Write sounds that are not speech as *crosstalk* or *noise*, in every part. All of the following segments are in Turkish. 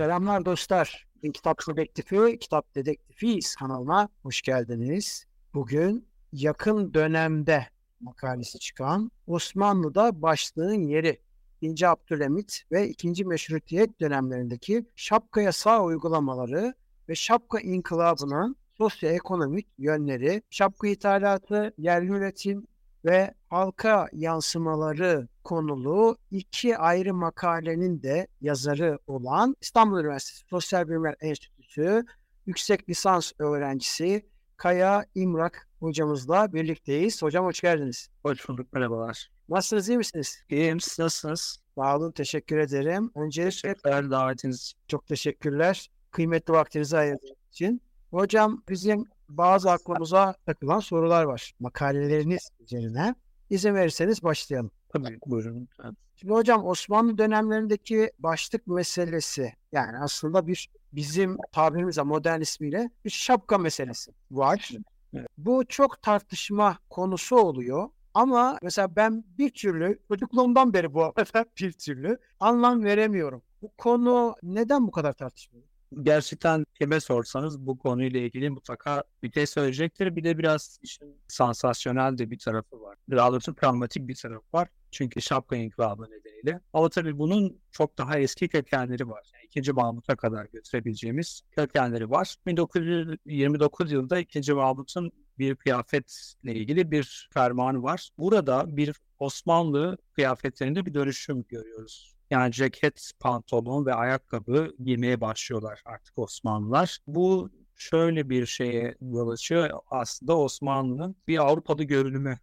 Selamlar dostlar. Kitap Dedektifi, Kitap Dedektifiyiz kanalına hoş geldiniz. Bugün yakın dönemde makalesi çıkan Osmanlı'da başlığın yeri 2. Abdülhamit ve 2. Meşrutiyet dönemlerindeki şapka yasağı uygulamaları ve şapka inkılabının sosyoekonomik yönleri, şapka ithalatı, yerli üretim ve halka yansımaları konulu iki ayrı makalenin de yazarı olan İstanbul Üniversitesi Sosyal Bilimler Enstitüsü yüksek lisans öğrencisi Kaya İmrak hocamızla birlikteyiz. Hocam hoş geldiniz. Hoş bulduk, merhabalar. Nasılsınız, iyi misiniz? İyiyim, siz nasılsınız? Sağ olun, teşekkür ederim. Öncelikle teşekkürler davetiniz Çok teşekkürler. Kıymetli vaktinizi ayırdığınız için. Hocam bizim bazı aklımıza takılan sorular var. Makaleleriniz üzerine. İzin verirseniz başlayalım. Tabii buyurun. Şimdi hocam Osmanlı dönemlerindeki başlık meselesi yani aslında bir bizim tabirimizle modern ismiyle bir şapka meselesi var. Evet. Bu çok tartışma konusu oluyor. Ama mesela ben bir türlü çocukluğumdan beri bu arada *laughs* bir türlü anlam veremiyorum. Bu konu neden bu kadar tartışmalı? Gerçekten kime sorsanız bu konuyla ilgili mutlaka bir şey söyleyecektir. Bir de biraz işin sansasyonel de bir tarafı var. Daha doğrusu pragmatik bir tarafı var. Çünkü şapka inkılabı nedeniyle. Ama tabii bunun çok daha eski kökenleri var. Yani 2. Mahmut'a kadar götürebileceğimiz kökenleri var. 1929 yılında 2. Mahmut'un bir kıyafetle ilgili bir fermanı var. Burada bir Osmanlı kıyafetlerinde bir dönüşüm görüyoruz. Yani ceket, pantolon ve ayakkabı giymeye başlıyorlar artık Osmanlılar. Bu şöyle bir şeye yol açıyor. Aslında Osmanlı'nın bir Avrupalı görünümü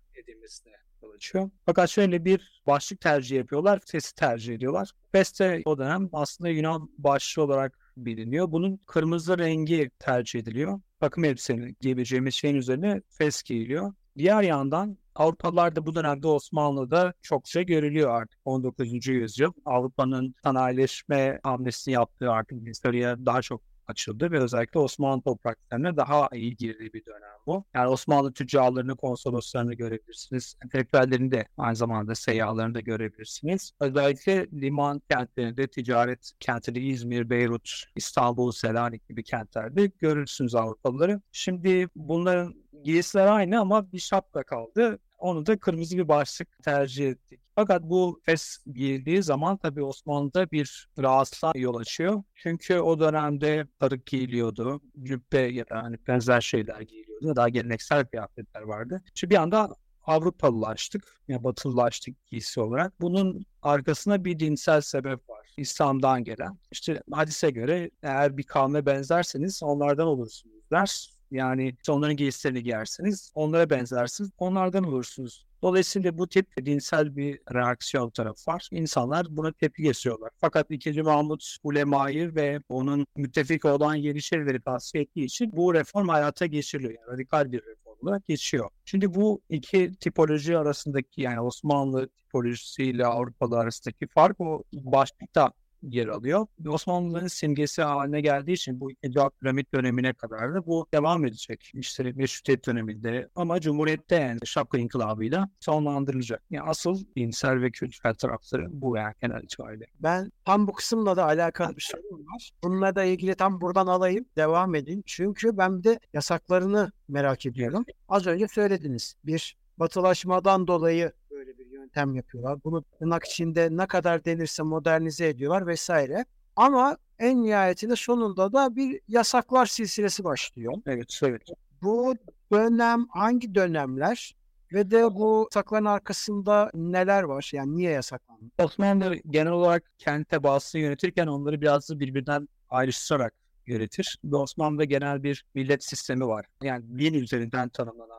açıyor. Fakat şöyle bir başlık tercih yapıyorlar. Fesi tercih ediyorlar. Fes de o dönem aslında Yunan başlığı olarak biliniyor. Bunun kırmızı rengi tercih ediliyor. Takım elbiseni giyebileceğimiz şeyin üzerine fes giyiliyor. Diğer yandan Avrupalılar da bu dönemde Osmanlı'da çokça görülüyor artık 19. yüzyıl. Avrupa'nın sanayileşme hamlesini yaptığı artık dışarıya daha çok açıldı ve özellikle Osmanlı topraklarına daha iyi girdiği bir dönem bu. Yani Osmanlı tüccarlarını, konsoloslarını görebilirsiniz. Entelektüellerini de aynı zamanda seyyahlarını da görebilirsiniz. Özellikle liman kentlerinde, ticaret kentleri İzmir, Beyrut, İstanbul, Selanik gibi kentlerde görürsünüz Avrupalıları. Şimdi bunların giysiler aynı ama bir şapka kaldı. Onu da kırmızı bir başlık tercih ettik. Fakat bu fes giyildiği zaman tabii Osmanlı'da bir rahatsızlığa yol açıyor. Çünkü o dönemde sarık giyiliyordu, cübbe ya da hani benzer şeyler giyiliyordu. Daha geleneksel kıyafetler vardı. Şimdi bir anda Avrupalılaştık, yani batılılaştık giysi olarak. Bunun arkasında bir dinsel sebep var. İslam'dan gelen. İşte hadise göre eğer bir kavme benzerseniz onlardan olursunuz der. Yani onların giysilerini giyersiniz, onlara benzersiniz, onlardan olursunuz. Dolayısıyla bu tip dinsel bir reaksiyon tarafı var. İnsanlar buna tepki gösteriyorlar. Fakat 2. Mahmut ulemayı ve onun müttefik olan Yeniçerileri tasfiye ettiği için bu reform hayata geçiriliyor. Yani radikal bir reform olarak geçiyor. Şimdi bu iki tipoloji arasındaki yani Osmanlı tipolojisiyle Avrupalı arasındaki fark o başlıkta yer alıyor. Osmanlıların simgesi haline geldiği için bu ikinci Abdülhamit dönemine kadar da bu devam edecek. İşte Meşrutiyet döneminde ama Cumhuriyet'te yani şapka inkılabıyla sonlandırılacak. Yani asıl dinsel ve kültürel tarafları bu yani genel itibariyle. Ben tam bu kısımla da alakalı bir sorum var. Bununla da ilgili tam buradan alayım, devam edin. Çünkü ben de yasaklarını merak ediyorum. Az önce söylediniz. Bir batılaşmadan dolayı yöntem yapıyorlar. Bunu tırnak içinde ne kadar denirse modernize ediyorlar vesaire. Ama en nihayetinde sonunda da bir yasaklar silsilesi başlıyor. Evet, evet. Bu dönem hangi dönemler ve de bu yasakların arkasında neler var? Yani niye yasaklandı? Osmanlı genel olarak kent tebaasını yönetirken onları biraz da birbirinden ayrıştırarak yönetir. Ve Osmanlı'da genel bir millet sistemi var. Yani din üzerinden tanımlanan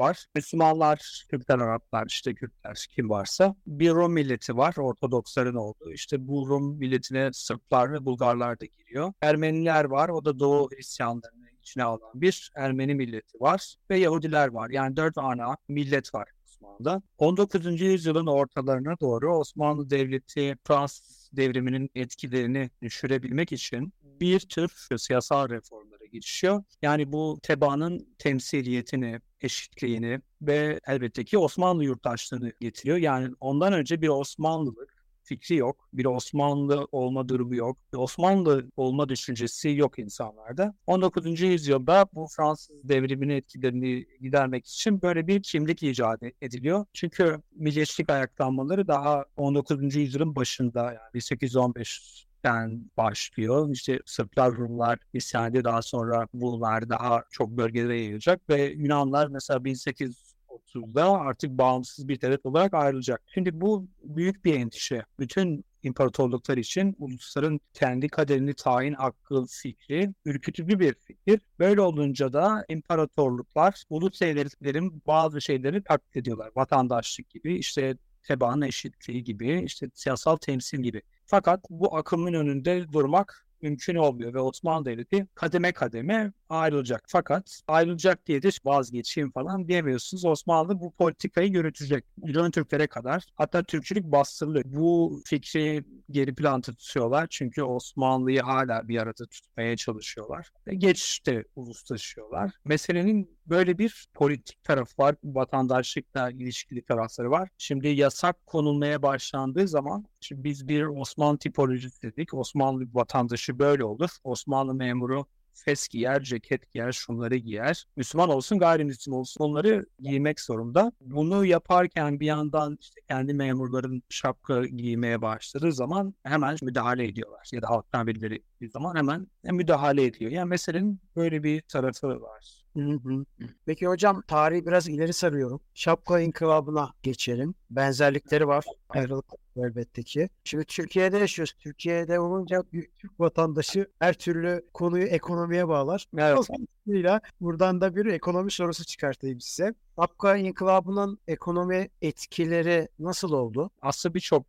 var. Müslümanlar, Türkler, Araplar, işte Kürtler kim varsa. Bir Rum milleti var, Ortodoksların olduğu. İşte bu Rum milletine Sırplar ve Bulgarlar da giriyor. Ermeniler var, o da Doğu Hristiyanlarını içine alan bir Ermeni milleti var. Ve Yahudiler var. Yani dört ana millet var. Osmanlı'da. 19. yüzyılın ortalarına doğru Osmanlı Devleti Fransız devriminin etkilerini düşürebilmek için bir tür siyasal reformlara geçiyor. Yani bu tebaanın temsiliyetini, eşitliğini ve elbette ki Osmanlı yurttaşlığını getiriyor. Yani ondan önce bir Osmanlılık fikri yok. Bir Osmanlı olma durumu yok. Bir Osmanlı olma düşüncesi yok insanlarda. 19. yüzyılda bu Fransız devriminin etkilerini gidermek için böyle bir kimlik icat ediliyor. Çünkü milliyetçilik ayaklanmaları daha 19. yüzyılın başında yani 1815 den başlıyor. İşte Sırplar, Rumlar isyan ediyor. Daha sonra bunlar daha çok bölgelere yayılacak ve Yunanlar mesela 1830'da artık bağımsız bir devlet olarak ayrılacak. Şimdi bu büyük bir endişe. Bütün imparatorluklar için ulusların kendi kaderini tayin hakkı fikri ürkütücü bir fikir. Böyle olunca da imparatorluklar ulus devletlerin bazı şeyleri taklit ediyorlar. Vatandaşlık gibi, işte tebaanın eşitliği gibi, işte siyasal temsil gibi. Fakat bu akımın önünde durmak mümkün olmuyor ve Osmanlı Devleti kademe kademe ayrılacak. Fakat ayrılacak diye de vazgeçeyim falan diyemiyorsunuz. Osmanlı bu politikayı yürütecek. Yunan Türklere kadar. Hatta Türkçülük bastırılıyor. Bu fikri geri plan tutuyorlar. Çünkü Osmanlı'yı hala bir arada tutmaya çalışıyorlar. Ve geç de uluslaşıyorlar. Meselenin böyle bir politik tarafı var. Vatandaşlıkla ilişkili tarafları var. Şimdi yasak konulmaya başlandığı zaman şimdi biz bir Osmanlı tipolojisi dedik. Osmanlı vatandaşı böyle olur. Osmanlı memuru fes giyer, ceket giyer, şunları giyer. Müslüman olsun, gayrimüslim olsun onları giymek zorunda. Bunu yaparken bir yandan işte kendi memurların şapka giymeye başladığı zaman hemen müdahale ediyorlar. Ya da halktan birileri bir zaman hemen müdahale ediyor. Yani meselenin böyle bir tarafı var. Hı hı. Peki hocam tarihi biraz ileri sarıyorum. Şapka inkılabına geçelim. Benzerlikleri var. Ayrılık elbette ki. Şimdi Türkiye'de yaşıyoruz. Türkiye'de olunca bir Türk vatandaşı her türlü konuyu ekonomiye bağlar. Evet. Dolayısıyla buradan da bir ekonomi sorusu çıkartayım size. Şapka inkılabının ekonomi etkileri nasıl oldu? Aslında birçok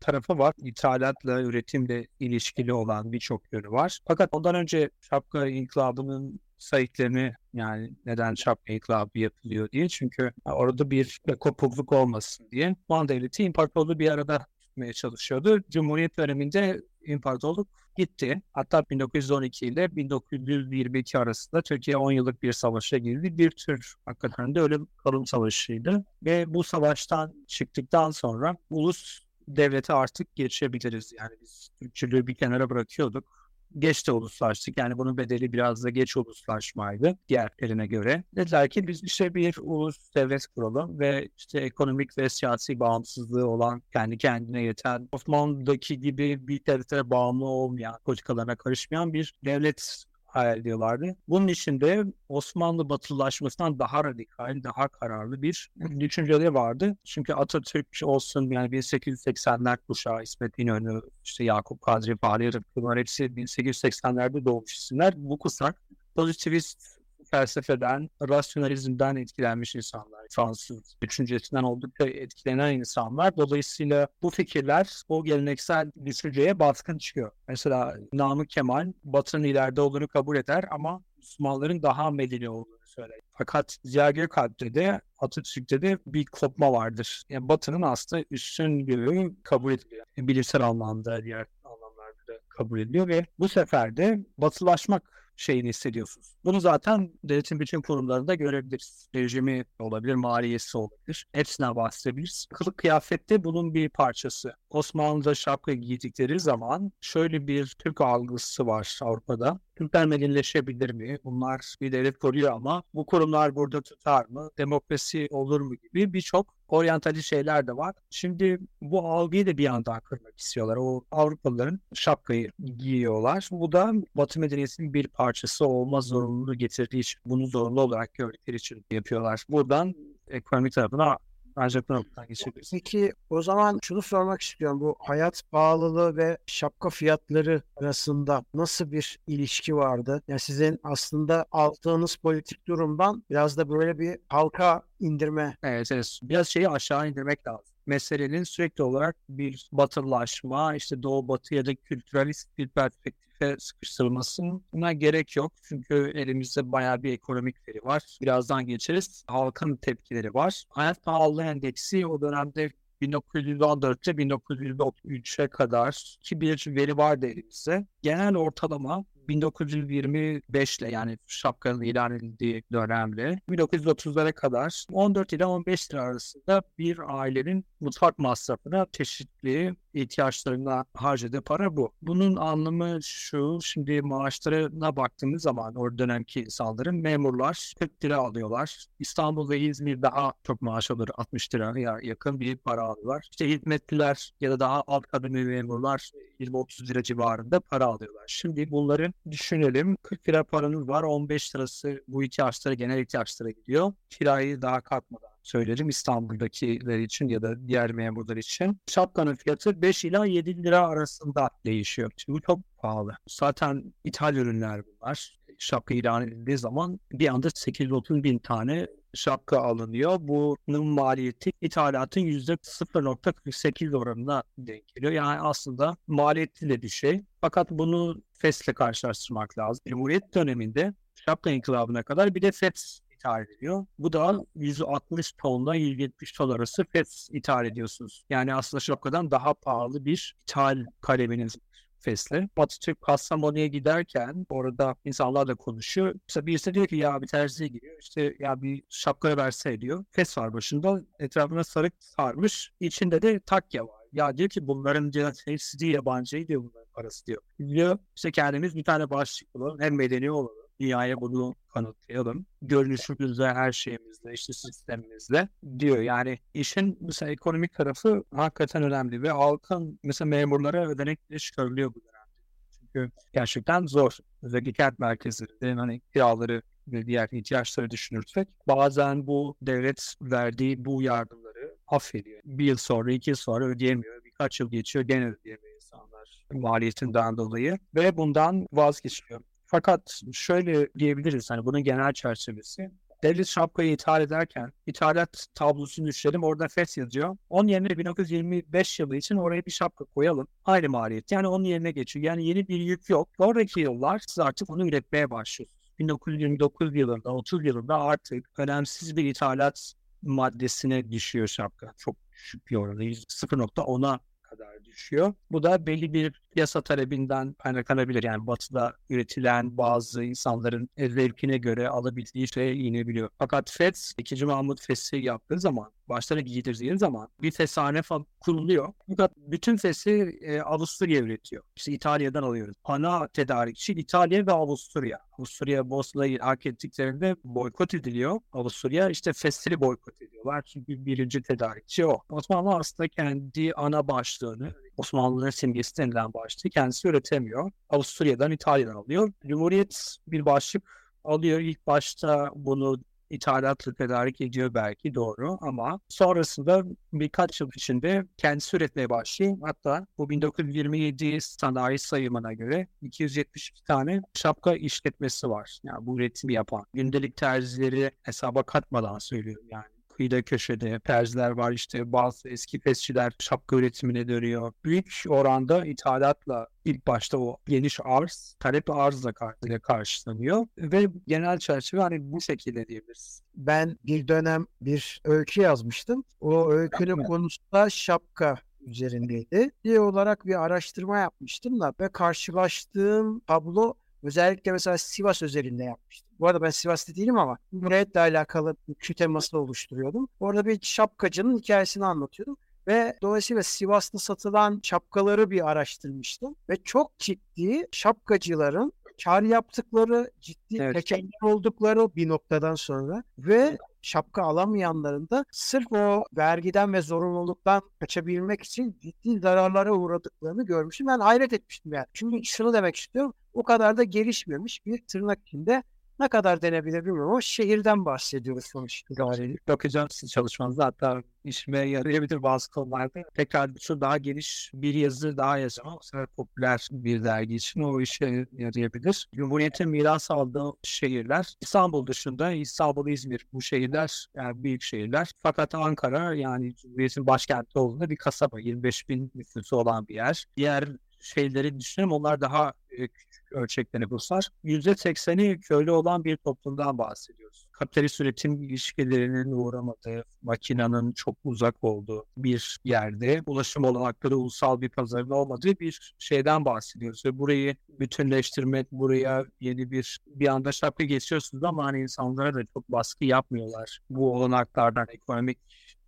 tarafı var. İthalatla, üretimle ilişkili olan birçok yönü var. Fakat ondan önce şapka inkılabının sayıklarını yani neden şapka inkılabı yapılıyor diye. Çünkü orada bir kopukluk olmasın diye. Osmanlı Devleti imparatorluğu bir arada tutmaya çalışıyordu. Cumhuriyet döneminde imparatorluk gitti. Hatta 1912 ile 1922 arasında Türkiye 10 yıllık bir savaşa girdi. Bir tür hakikaten de ölüm kalım savaşıydı. Ve bu savaştan çıktıktan sonra ulus devlete artık geçebiliriz. Yani biz Türkçülüğü bir kenara bırakıyorduk geç de uluslaştık. Yani bunun bedeli biraz da geç uluslaşmaydı diğerlerine göre. Dediler ki biz işte bir ulus devlet kuralım ve işte ekonomik ve siyasi bağımsızlığı olan kendi kendine yeten Osmanlı'daki gibi bir devlete bağımlı olmayan, politikalarına karışmayan bir devlet hayal ediyorlardı. Bunun için de Osmanlı batılılaşmasından daha radikal, daha kararlı bir *clears throat* düşünceleri vardı. Çünkü Atatürk olsun yani 1880'ler kuşağı İsmet İnönü, işte Yakup Kadri, Fahri Rıfkı hepsi 1880'lerde doğmuş isimler. Bu kuşak pozitivist felsefeden, rasyonalizmden etkilenmiş insanlar. Fransız düşüncesinden oldukça etkilenen insanlar. Dolayısıyla bu fikirler o geleneksel düşünceye baskın çıkıyor. Mesela Namık Kemal Batı'nın ileride olduğunu kabul eder ama Müslümanların daha medeni olduğunu söyler. Fakat Ziya Gökalp'te de Atatürk'te de bir kopma vardır. Yani Batı'nın aslında üstünlüğü kabul ediliyor. Bilimsel anlamda, diğer anlamlarda da kabul ediliyor ve bu sefer de batılaşmak şeyini hissediyorsunuz. Bunu zaten devletin bütün kurumlarında görebiliriz. Rejimi olabilir, maliyesi olabilir. Hepsinden bahsedebiliriz. Kılık kıyafette bunun bir parçası. Osmanlı'da şapka giydikleri zaman şöyle bir Türk algısı var Avrupa'da. Türkler medenileşebilir mi? Bunlar bir devlet koruyor ama bu kurumlar burada tutar mı? Demokrasi olur mu gibi birçok oryantalist şeyler de var. Şimdi bu algıyı da bir yandan kırmak istiyorlar. O Avrupalıların şapkayı giyiyorlar. Bu da Batı medeniyetinin bir parçası olma zorunluluğu getirdiği için, bunu zorunlu olarak gördükleri için yapıyorlar. Buradan ekonomik tarafına ancak bu noktadan geçebiliriz. Peki o zaman şunu sormak istiyorum. Bu hayat pahalılığı ve şapka fiyatları arasında nasıl bir ilişki vardı? Yani sizin aslında aldığınız politik durumdan biraz da böyle bir halka indirme. Evet, evet. Biraz şeyi aşağı indirmek lazım meselenin sürekli olarak bir batılılaşma, işte doğu batı ya da kültüralist bir perspektife sıkıştırılmasına gerek yok. Çünkü elimizde bayağı bir ekonomik veri var. Birazdan geçeriz. Halkın tepkileri var. Hayat pahalılığı endeksi o dönemde 1914'te 1933'e kadar ki bir veri vardı elimizde. Genel ortalama 1925 ile yani şapkanın ilan edildiği dönemde 1930'lara kadar 14 ile 15 lira arasında bir ailenin mutfak masrafına çeşitli ihtiyaçlarına harcadığı para bu. Bunun anlamı şu, şimdi maaşlarına baktığımız zaman o dönemki insanların memurlar 40 lira alıyorlar. İstanbul ve İzmir daha çok maaş alır 60 liraya yakın bir para alıyorlar. İşte hizmetliler ya da daha alt kademe memurlar 20-30 lira civarında para alıyorlar. Şimdi bunları düşünelim. 40 lira paranız var. 15 lirası bu ihtiyaçlara, genel ihtiyaçlara gidiyor. Kirayı daha katmadan söylerim İstanbul'dakiler için ya da diğer memurlar için. Şapkanın fiyatı 5 ila 7 lira arasında değişiyor. Şimdi bu çok pahalı. Zaten ithal ürünler bunlar. Şapka ilan edildiği zaman bir anda 830 bin tane şapka alınıyor. Bunun maliyeti ithalatın %0.48 oranına denk geliyor. Yani aslında maliyetli de bir şey. Fakat bunu FES'le karşılaştırmak lazım. Cumhuriyet döneminde şapka inkılabına kadar bir de FES ithal ediyor. Bu da 160 tonla 170 ton arası FES ithal ediyorsunuz. Yani aslında şapkadan daha pahalı bir ithal kaleminiz var. Fes'le. Atatürk Kastamonu'ya giderken orada insanlarla konuşuyor. İşte birisi diyor ki ya bir terziye giriyor. İşte ya bir şapka verse diyor. Fes var başında. Etrafına sarık sarmış. İçinde de takya var. Ya diyor ki bunların diyor, hepsi diyor yabancı diyor bunların parası diyor. Diyor işte kendimiz bir tane başlık bulalım. Hem medeni olalım. Dünyaya bunu kanıtlayalım. Görünüşümüzle, her şeyimizle, işte sistemimizle diyor. Yani işin mesela ekonomik tarafı hakikaten önemli ve halkın mesela memurlara ödenekle çıkarılıyor bu dönemde. Çünkü gerçekten zor. Özellikle kent merkezlerinde hani kiraları ve diğer ihtiyaçları düşünürsek bazen bu devlet verdiği bu yardımları affediyor. Bir yıl sonra, iki yıl sonra ödeyemiyor. Birkaç yıl geçiyor gene ödeyemiyor insanlar maliyetinden dolayı ve bundan vazgeçiyor. Fakat şöyle diyebiliriz hani bunun genel çerçevesi. Devlet şapkayı ithal ederken ithalat tablosunu düşürelim orada FES yazıyor. Onun yerine 1925 yılı için oraya bir şapka koyalım. Aynı maliyet. Yani onun yerine geçiyor. Yani yeni bir yük yok. Sonraki yıllar siz artık onu üretmeye başlıyorsunuz. 1929 yılında, 30 yılında artık önemsiz bir ithalat maddesine düşüyor şapka. Çok düşük bir oranda. 0.10'a kadar düşüyor. Bu da belli bir piyasa talebinden kaynaklanabilir. Yani batıda üretilen bazı insanların zevkine göre alabildiği şeye inebiliyor. Fakat FED 2. Mahmut FES'i yaptığı zaman başlarına giydirdiği zaman bir fesane falan kuruluyor. Fakat bütün fesi e, Avusturya üretiyor. İşte İtalya'dan alıyoruz. Ana tedarikçi İtalya ve Avusturya. Avusturya Bosna'yı hak ettiklerinde boykot ediliyor. Avusturya işte fesleri boykot ediyorlar. Çünkü birinci tedarikçi o. Osmanlı aslında kendi ana başlığını Osmanlıların simgesi denilen başlığı kendisi üretemiyor. Avusturya'dan, İtalya'dan alıyor. Cumhuriyet bir başlık alıyor. İlk başta bunu ithalatla tedarik ediyor belki doğru ama sonrasında birkaç yıl içinde kendisi üretmeye başlıyor. Hatta bu 1927 sanayi sayımına göre 272 tane şapka işletmesi var. Yani bu üretimi yapan. Gündelik terzileri hesaba katmadan söylüyorum yani kıyıda köşede terziler var işte bazı eski pesçiler şapka üretimine dönüyor. Büyük oranda ithalatla ilk başta o geniş arz, talep arzla ile karşılanıyor ve genel çerçeve hani bu şekilde diyebiliriz. Ben bir dönem bir öykü yazmıştım. O öykünün konusu da şapka üzerindeydi. Bir olarak bir araştırma yapmıştım da ve karşılaştığım tablo Özellikle mesela Sivas özelinde yapmıştım. Bu arada ben Sivas'ta değilim ama Cumhuriyet'le alakalı bir temasını oluşturuyordum. Orada bir şapkacının hikayesini anlatıyordum. Ve dolayısıyla Sivas'ta satılan şapkaları bir araştırmıştım. Ve çok ciddi şapkacıların kar yaptıkları, ciddi evet. tekeller oldukları bir noktadan sonra ve şapka alamayanların da sırf o vergiden ve zorunluluktan kaçabilmek için ciddi zararlara uğradıklarını görmüştüm. Ben hayret etmiştim yani. Çünkü şunu demek istiyorum. O kadar da gelişmemiş bir tırnak içinde ne kadar denebilir bilmiyorum ama şehirden bahsediyoruz sonuç itibariyle. Bakacağım sizin çalışmanızda hatta işime yarayabilir bazı konularda. Tekrar şu daha geniş bir yazı daha yazacağım o sefer popüler bir dergi için o işe yarayabilir. Cumhuriyet'in miras aldığı şehirler İstanbul dışında İstanbul, İzmir bu şehirler yani büyük şehirler. Fakat Ankara yani Cumhuriyet'in başkenti olduğunda bir kasaba 25 bin nüfusu olan bir yer. Diğer şeyleri düşünelim onlar daha küçük ölçekte nüfuslar. %80'i köylü olan bir toplumdan bahsediyoruz. kapitalist üretim ilişkilerinin uğramadığı, makinenin çok uzak olduğu bir yerde ulaşım olanakları ulusal bir pazarın olmadığı bir şeyden bahsediyoruz. Ve burayı bütünleştirmek, buraya yeni bir bir anda şapka geçiyorsunuz ama hani insanlara da çok baskı yapmıyorlar. Bu olanaklardan, ekonomik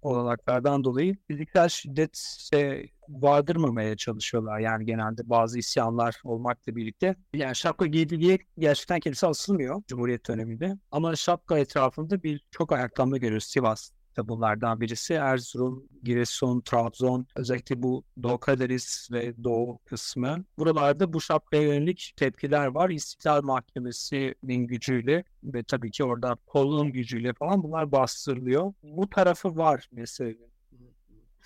olanaklardan dolayı fiziksel şiddet şey, vardırmamaya çalışıyorlar. Yani genelde bazı isyanlar olmakla birlikte. Yani şapka giydi diye gerçekten kimse asılmıyor Cumhuriyet döneminde. Ama şapka etrafında bir çok ayaklanma görüyoruz Sivas da bunlardan birisi. Erzurum, Giresun, Trabzon özellikle bu Doğu Karadeniz ve Doğu kısmı. Buralarda bu şapkaya yönelik tepkiler var. İstiklal Mahkemesi'nin gücüyle ve tabii ki orada kolun gücüyle falan bunlar bastırılıyor. Bu tarafı var meselenin.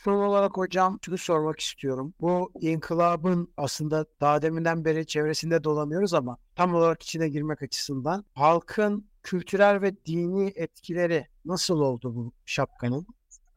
Son olarak hocam şunu sormak istiyorum. Bu inkılabın aslında daha deminden beri çevresinde dolanıyoruz ama tam olarak içine girmek açısından halkın kültürel ve dini etkileri nasıl oldu bu şapkanın?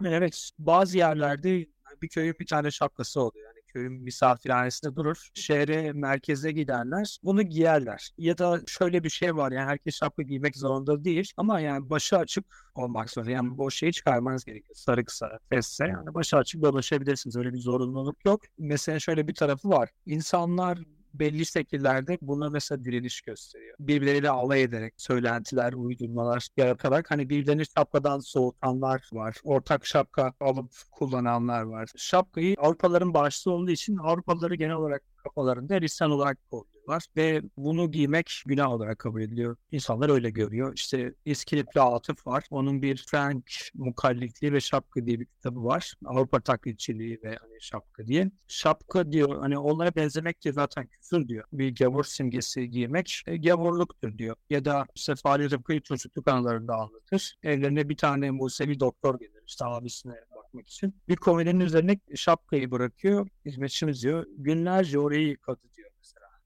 Evet, bazı yerlerde bir köyün bir tane şapkası oluyor. Köyün misafirhanesinde durur. Şehre, merkeze giderler. Bunu giyerler. Ya da şöyle bir şey var yani herkes şapka giymek zorunda değil. Ama yani başı açık olmak zorunda. Yani bu şeyi çıkarmanız gerekiyor. Sarı kısa, fesse. Yani başı açık dolaşabilirsiniz. Öyle bir zorunluluk yok. Mesela şöyle bir tarafı var. İnsanlar belli şekillerde buna mesela direniş gösteriyor. Birbirleriyle alay ederek söylentiler, uydurmalar yaratarak hani birbirlerini şapkadan soğutanlar var. Ortak şapka alıp kullananlar var. Şapkayı Avrupalıların bağışlı olduğu için Avrupalıları genel olarak kafalarında Hristiyan olarak koyuyorlar ve bunu giymek günah olarak kabul ediliyor. İnsanlar öyle görüyor. İşte İskilipli Atıf var. Onun bir Frank Mukallitliği ve Şapka diye bir kitabı var. Avrupa taklitçiliği ve hani şapka diye. Şapka diyor hani onlara benzemek diyor zaten küfür diyor. Bir gavur simgesi giymek e, gavurluktur diyor. Ya da işte Fahri Rıfkı'yı çocukluk anılarında anlatır. Evlerine bir tane Musevi doktor gelir işte abisine bakmak için. Bir komedinin üzerine şapkayı bırakıyor. Hizmetçimiz diyor. Günlerce orayı yıkadı.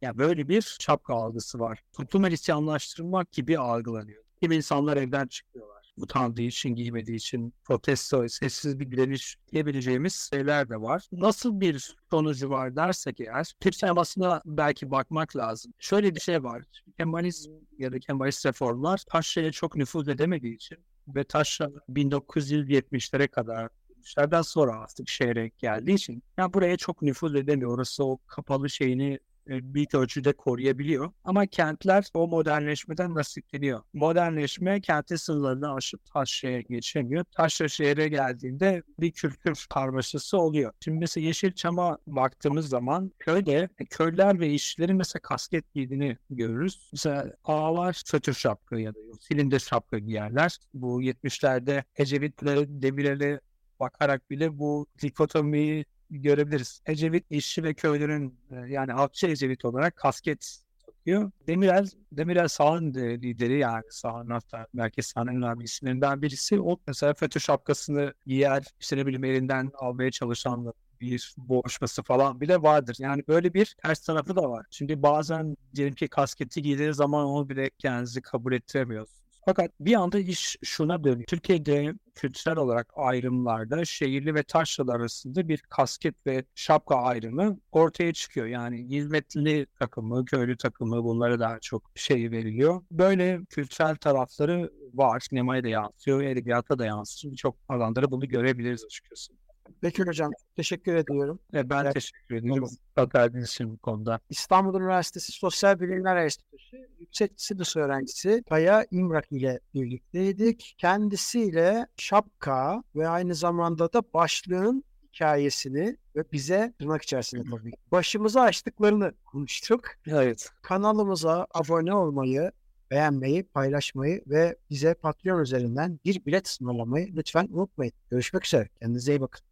Yani böyle bir şapka algısı var. Toplum Hristiyanlaştırılmak gibi algılanıyor. Kim insanlar evden çıkıyorlar. Utandığı için, giymediği için protesto, sessiz bir direniş diyebileceğimiz şeyler de var. Nasıl bir sonucu var dersek eğer, Türk sinemasına belki bakmak lazım. Şöyle bir şey var. Kemalizm ya da Kemalist reformlar Taşra'ya çok nüfuz edemediği için ve Taşra 1970'lere kadar 70'lerden sonra artık şehre geldiği için yani buraya çok nüfuz edemiyor. Orası o kapalı şeyini büyük ölçüde koruyabiliyor. Ama kentler o modernleşmeden nasipleniyor. Modernleşme kentin sınırlarını aşıp taşraya geçemiyor. Taşra şehre geldiğinde bir kültür karmaşası oluyor. Şimdi mesela Yeşilçam'a baktığımız zaman köyde e, köyler ve işçilerin mesela kasket giydiğini görürüz. Mesela ağalar fötür şapka ya da silindir şapka giyerler. Bu 70'lerde Ecevit'le Demirel'e bakarak bile bu dikotomiyi görebiliriz. Ecevit işçi ve köylerin e, yani halkçı Ecevit olarak kasket takıyor. Demirel, Demirel sağın lideri yani sağın hatta merkez sağın önemli isimlerinden birisi. O mesela FETÖ şapkasını giyer, işte ne bileyim elinden almaya çalışan bir boğuşması falan bile vardır. Yani böyle bir ters tarafı da var. Şimdi bazen diyelim ki kasketi giydiği zaman onu bile kendinizi kabul ettiremiyorsunuz. Fakat bir anda iş şuna dönüyor. Türkiye'de kültürel olarak ayrımlarda şehirli ve taşralı arasında bir kasket ve şapka ayrımı ortaya çıkıyor. Yani hizmetli takımı, köylü takımı bunlara daha çok şey veriliyor. Böyle kültürel tarafları var. Sinemaya da yansıyor, edebiyata da yansıyor. Birçok alanlara bunu görebiliriz açıkçası. Peki hocam teşekkür ediyorum. E, ben Evet. teşekkür ediyorum. Bakardınız için bu konuda. İstanbul Üniversitesi Sosyal Bilimler Enstitüsü yüksek lisans öğrencisi Kaya İmrak ile birlikteydik. Kendisiyle şapka ve aynı zamanda da başlığın hikayesini ve bize tırnak içerisinde tabii başımıza açtıklarını konuştuk. Evet. Kanalımıza abone olmayı, beğenmeyi, paylaşmayı ve bize Patreon üzerinden bir bilet ısmarlamayı lütfen unutmayın. Görüşmek üzere. Kendinize iyi bakın.